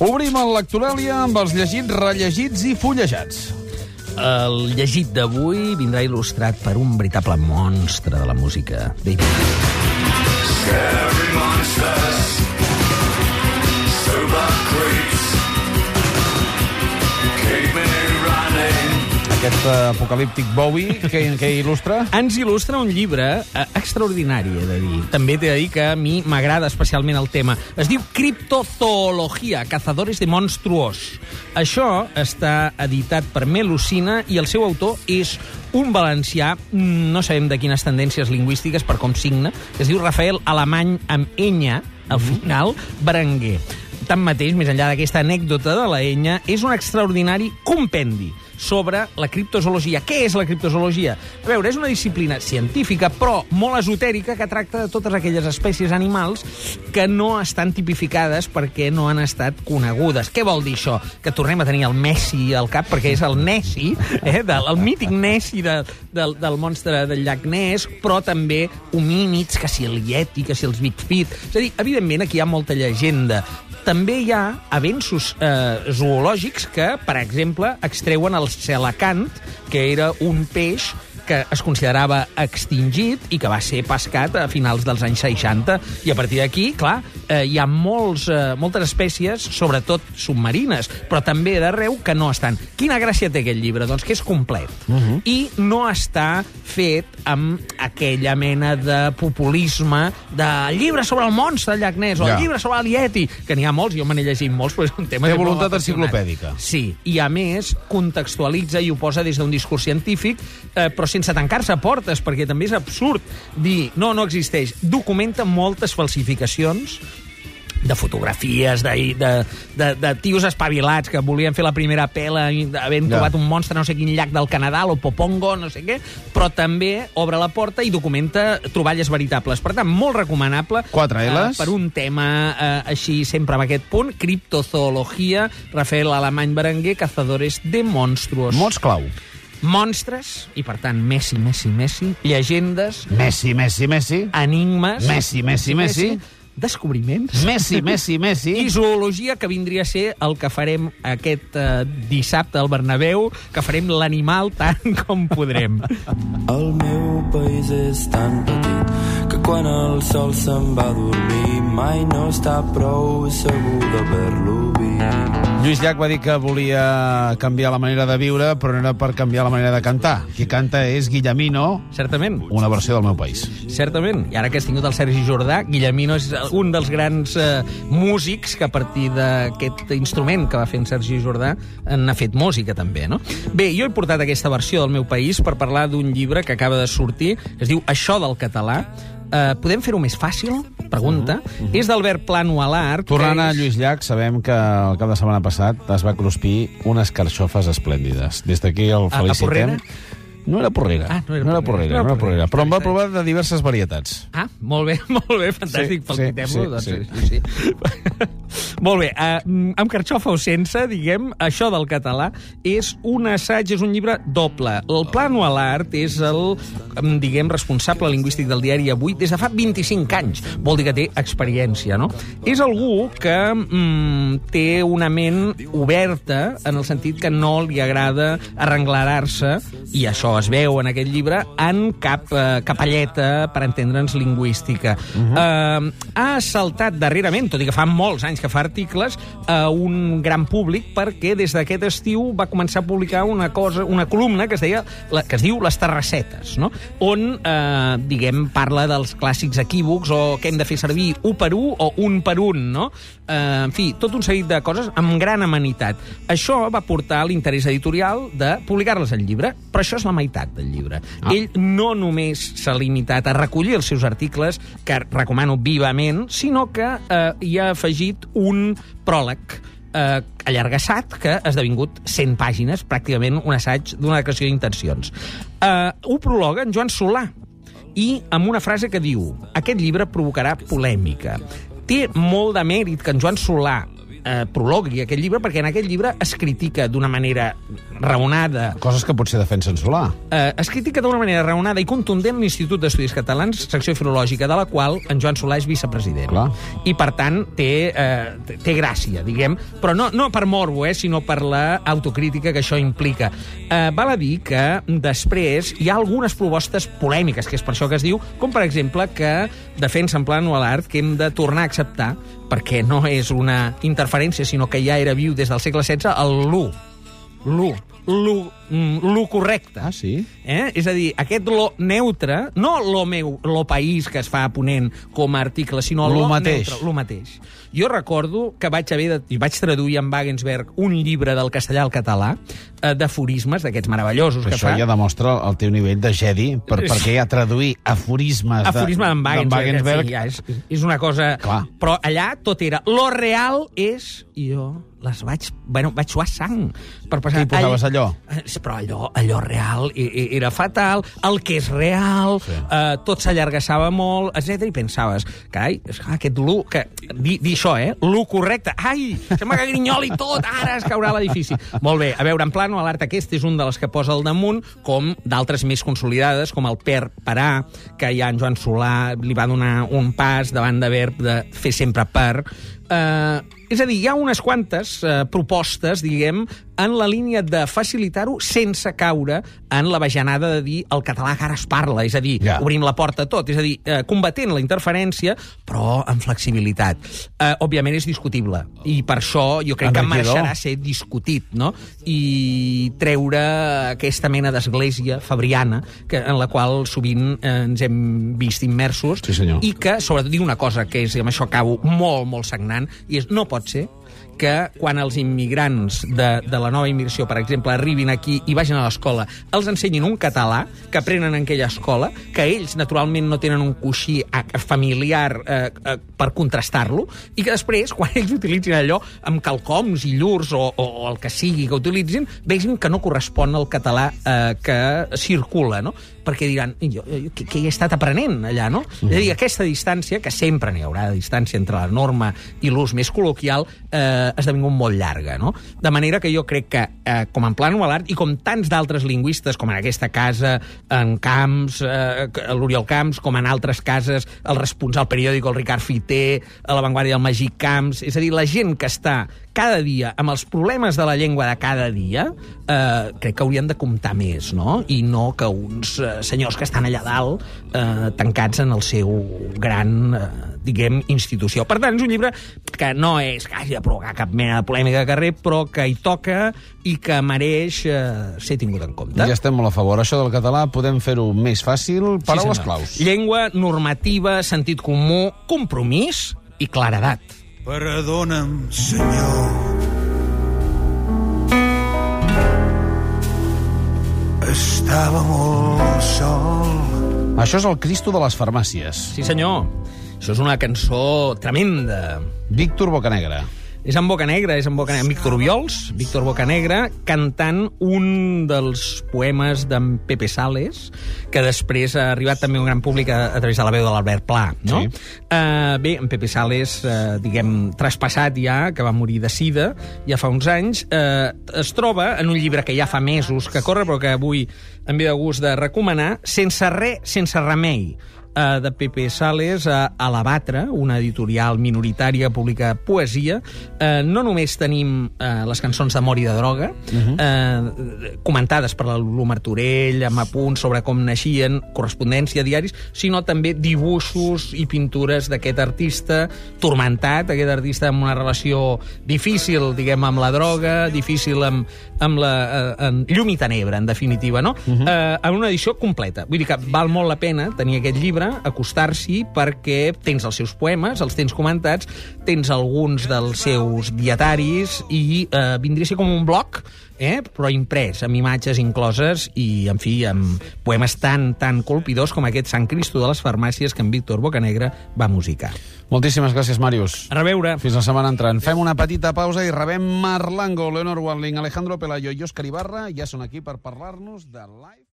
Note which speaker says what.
Speaker 1: Obrim el Lectoràlia amb els llegits, rellegits i fullejats.
Speaker 2: El llegit d'avui vindrà il·lustrat per un veritable monstre de la música, David.
Speaker 3: Scary monsters,
Speaker 1: Aquest eh, apocalíptic Bowie, que, que il·lustra?
Speaker 2: Ens il·lustra un llibre eh, extraordinari, he de dir. També t'he de dir que a mi m'agrada especialment el tema. Es diu Criptozoologia, cazadores de monstruos. Això està editat per Melusina i el seu autor és un valencià, no sabem de quines tendències lingüístiques per com signa, que es diu Rafael Alemany amb enya, al final, Berenguer. Tanmateix, més enllà d'aquesta anècdota de la enya, és un extraordinari compendi sobre la criptozoologia. Què és la criptozoologia? A veure, és una disciplina científica, però molt esotèrica, que tracta de totes aquelles espècies animals que no estan tipificades perquè no han estat conegudes. Què vol dir això? Que tornem a tenir el Messi al cap, perquè és el Nessi, eh, del, el mític Nessi de, del, del monstre del llac Ness, però també homínids, que si el Yeti, que si els Bigfoot... És a dir, evidentment, aquí hi ha molta llegenda. També hi ha avenços eh, zoològics que, per exemple, extreuen el celacant, que era un peix que es considerava extingit i que va ser pescat a finals dels anys 60. I a partir d'aquí, clar, eh, hi ha molts, eh, moltes espècies, sobretot submarines, però també d'arreu, que no estan. Quina gràcia té aquest llibre? Doncs que és complet. Uh -huh. I no està fet amb aquella mena de populisme de llibre sobre el monstre Ness o
Speaker 1: Ja.
Speaker 2: el llibre sobre el Yeti, que n'hi ha molts, jo me n'he llegit molts, però és un tema...
Speaker 1: Té voluntat enciclopèdica.
Speaker 2: Sí, i a més contextualitza i ho posa des d'un discurs científic, eh, però sense tancar-se portes, perquè també és absurd dir no, no existeix. Documenta moltes falsificacions de fotografies, de, de, de, de tios espavilats que volien fer la primera pela havent
Speaker 1: Ja.
Speaker 2: trobat un monstre no sé quin llac del Canadà, o Popongo, no sé què, però també obre la porta i documenta troballes veritables. Per tant, molt recomanable.
Speaker 1: Quatre Ls.
Speaker 2: Eh, per un tema eh, així, sempre amb aquest punt, criptozoologia, Rafael Alemany Berenguer, cazadores de monstruos.
Speaker 1: Mots clau.
Speaker 2: Monstres, i per tant, Messi, Messi, Messi, llegendes,
Speaker 1: Messi, Messi, Messi.
Speaker 2: enigmes...
Speaker 1: Messi, Messi, Messi.
Speaker 2: Descobriments...
Speaker 1: Messi, Messi, Messi.
Speaker 2: I zoologia, que vindria a ser el que farem aquest eh, dissabte al Bernabéu, que farem l'animal tant com podrem.
Speaker 4: El meu país és tan petit quan el sol se'n va a dormir mai no està prou segur de ver-lo vist.
Speaker 1: Lluís Llach va dir que volia canviar la manera de viure, però no era per canviar la manera de cantar. Qui canta és Guillemino,
Speaker 2: Certament.
Speaker 1: una versió del meu país.
Speaker 2: Certament. I ara que has tingut el Sergi Jordà, Guillemino és un dels grans eh, músics que a partir d'aquest instrument que va fer en Sergi Jordà n'ha fet música també, no? Bé, jo he portat aquesta versió del meu país per parlar d'un llibre que acaba de sortir, que es diu Això del català. Eh, podem fer-ho més fàcil? Pregunta. És d'Albert Plano Alart.
Speaker 1: Tornant a
Speaker 2: és-
Speaker 1: Lluís Llach, sabem que el cap de setmana passat es va cruspir unes carxofes esplèndides. Des d'aquí el
Speaker 2: A- a
Speaker 1: felicitem.
Speaker 2: Porrera?
Speaker 1: No era porrera.
Speaker 2: Ah, no era
Speaker 1: no era
Speaker 2: porrera.
Speaker 1: porrera, no era porrera. Però en va
Speaker 2: Està bé.
Speaker 1: provar de diverses varietats.
Speaker 2: Ah, molt bé, molt bé, fantàstic,
Speaker 1: Sí,
Speaker 2: felicitem-lo.
Speaker 1: sí,
Speaker 2: doncs,
Speaker 1: sí.
Speaker 2: sí, sí. molt bé, uh, amb carxofa o sense, diguem, això del català és un assaig, és un llibre doble. El Plano a l'Art és el, em, diguem, responsable lingüístic del diari Avui des de fa 25 anys. Vol dir que té experiència, no? És algú que mm, té una ment oberta en el sentit que no li agrada arrenglarar-se, i això es veu en aquest llibre, en cap eh, capelleta, per entendre'ns, lingüística. Uh -huh. eh, ha saltat darrerament, tot i que fa molts anys que fa articles, a un gran públic perquè des d'aquest estiu va començar a publicar una cosa, una columna que es, deia, la, que es diu Les Terrassetes, no? on, eh, diguem, parla dels clàssics equívocs o que hem de fer servir un per un o un per un, no? Eh, en fi, tot un seguit de coses amb gran amenitat. Això va portar l'interès editorial de publicar-les al llibre, però això és la meitat del llibre. Ah. Ell no només s'ha limitat a recollir els seus articles, que recomano vivament, sinó que eh, hi ha afegit un pròleg eh, allargassat que ha esdevingut 100 pàgines, pràcticament un assaig d'una declaració d'intencions. Eh, ho prologa en Joan Solà, i amb una frase que diu aquest llibre provocarà polèmica. Té molt de mèrit que en Joan Solà eh, prologui aquest llibre, perquè en aquest llibre es critica d'una manera raonada
Speaker 1: Coses que potser defensen Solà.
Speaker 2: eh, es critica d'una manera raonada i contundent l'Institut d'Estudis Catalans, secció filològica de la qual en Joan Solà és vicepresident.
Speaker 1: Clar.
Speaker 2: I, per tant, té, eh, té- gràcia, diguem, però no, no per morbo, eh, sinó per la autocrítica que això implica. Eh, val a dir que després hi ha algunes propostes polèmiques, que és per això que es diu, com per exemple que defensa en plan l'art que hem de tornar a acceptar, perquè no és una interferència, sinó que ja era viu des del segle XVI, el l'u. L'u. L'u mm, l'u correcte.
Speaker 1: Ah, sí?
Speaker 2: Eh? És a dir, aquest lo neutre, no lo meu, lo país que es fa a Ponent com a article, sinó
Speaker 1: Lo
Speaker 2: lo,
Speaker 1: mateix.
Speaker 2: neutre, lo mateix. Jo recordo que vaig haver de, i vaig traduir en Wagensberg un llibre del castellà al català eh, d'aforismes, d'aquests meravellosos que
Speaker 1: Això
Speaker 2: fa.
Speaker 1: ja demostra el teu nivell de Jedi, per, perquè ja traduir aforismes
Speaker 2: Aforisme d'en Wagensberg.
Speaker 1: Wagensberg
Speaker 2: Sí, ja és, és una cosa...
Speaker 1: Clar.
Speaker 2: Però allà tot era... Lo real és... I jo les vaig... Bueno, vaig suar sang. Per passar...
Speaker 1: Hi posaves, allò?
Speaker 2: Però allò, allò real i- i- era fatal. El que és real,
Speaker 1: Sí.
Speaker 2: eh, tot s'allargassava molt, etc. I pensaves, carai, és clar, aquest l'u... Que, di, di això, eh? L'u correcte. Ai, sembla que grinyoli tot, ara es caurà l'edifici. Molt bé, a veure, en plano, l'art aquest és un de les que posa al damunt, com d'altres més consolidades, com el Per Parà, que ja en Joan Solà li va donar un pas davant de verb de fer sempre per... Eh, és a dir, hi ha unes quantes eh, propostes, diguem, en la línia de facilitar-ho sense caure en la bajanada de dir el català que ara es parla, és a dir,
Speaker 1: Ja.
Speaker 2: obrim la porta a tot, és a dir, eh, combatent la interferència, però amb flexibilitat. Eh, òbviament és discutible, i per això jo crec que mereixerà ser discutit, no? I treure aquesta mena d'església fabriana que, en la qual sovint eh, ens hem vist immersos,
Speaker 1: Sí, senyor.
Speaker 2: i que, sobretot, dic una cosa que és, i amb això acabo, molt, molt sagnant, i és, no pot ser que quan els immigrants de, de la nova immigració, per exemple, arribin aquí i vagin a l'escola, els ensenyin un català que aprenen en aquella escola, que ells, naturalment, no tenen un coixí eh, familiar eh, eh, per contrastar-lo, i que després, quan ells utilitzin allò amb calcoms i llurs o, o, o el que sigui que utilitzin, vegin que no correspon al català eh, que circula, no? perquè diran, jo, jo, què, què he estat aprenent allà, no? Mm. És a dir, aquesta distància, que sempre n'hi haurà de distància entre la norma i l'ús més col·loquial, eh, ha esdevingut molt llarga, no? De manera que jo crec que, eh, com en Plano l'art i com tants d'altres lingüistes, com en aquesta casa, en Camps, eh, l'Oriol Camps, com en altres cases, el responsable periòdic, el Ricard Fiter, a l'avantguàrdia del Magí Camps, és a dir, la gent que està cada dia amb els problemes de la llengua de cada dia, eh, crec que haurien de comptar més, no? I no que uns eh, senyors que estan allà dalt eh, tancats en el seu gran, eh, diguem, institució. Per tant, és un llibre que no és que hagi de provocar cap mena de polèmica de carrer, però que hi toca i que mereix eh, ser tingut en compte.
Speaker 1: Ja estem molt a favor. Això del català podem fer-ho més fàcil. Paraules
Speaker 2: senyor.
Speaker 1: claus.
Speaker 2: Llengua, normativa, sentit comú, compromís i claredat.
Speaker 3: Perdona'm, senyor. Estava molt sol.
Speaker 1: Això és el Cristo de les farmàcies.
Speaker 2: Sí, senyor. Això és una cançó tremenda.
Speaker 1: Víctor Bocanegra.
Speaker 2: És en Bocanegra, és en Bocanegra, Víctor Viols, Víctor Bocanegra, cantant un dels poemes d'en Pepe Sales, que després ha arribat també a un gran públic a, a través de la veu de l'Albert Pla, no?
Speaker 1: Sí.
Speaker 2: Uh, bé, en Pepe Sales, uh, diguem, traspassat ja, que va morir de sida ja fa uns anys, uh, es troba en un llibre que ja fa mesos que corre, però que avui em ve de gust de recomanar, Sense res, sense remei, eh, de Pepe Sales a, a La Batra, una editorial minoritària que publica poesia. Eh, no només tenim eh, les cançons d'amor i de droga, uh -huh. eh, comentades per la Lulu Martorell, amb apunts sobre com naixien, correspondència, diaris, sinó també dibuixos i pintures d'aquest artista tormentat, aquest artista amb una relació difícil, diguem, amb la droga, difícil amb, amb la eh, en llum i tenebra, en definitiva, no? Uh -huh. eh, en una edició completa. Vull dir que val molt la pena tenir aquest llibre, acostar-s'hi, perquè tens els seus poemes, els tens comentats, tens alguns dels seus dietaris i eh, vindria a ser com un blog, eh? però imprès, amb imatges incloses i, en fi, amb poemes tan, tan colpidors com aquest Sant Cristo de les farmàcies que en Víctor Bocanegra va musicar.
Speaker 1: Moltíssimes gràcies, Màrius.
Speaker 2: A reveure.
Speaker 1: Fins la setmana entrant. Fem una petita pausa i rebem Marlango, Leonor Wanling, Alejandro Pelayo i Òscar Ibarra. Ja són aquí per parlar-nos de live.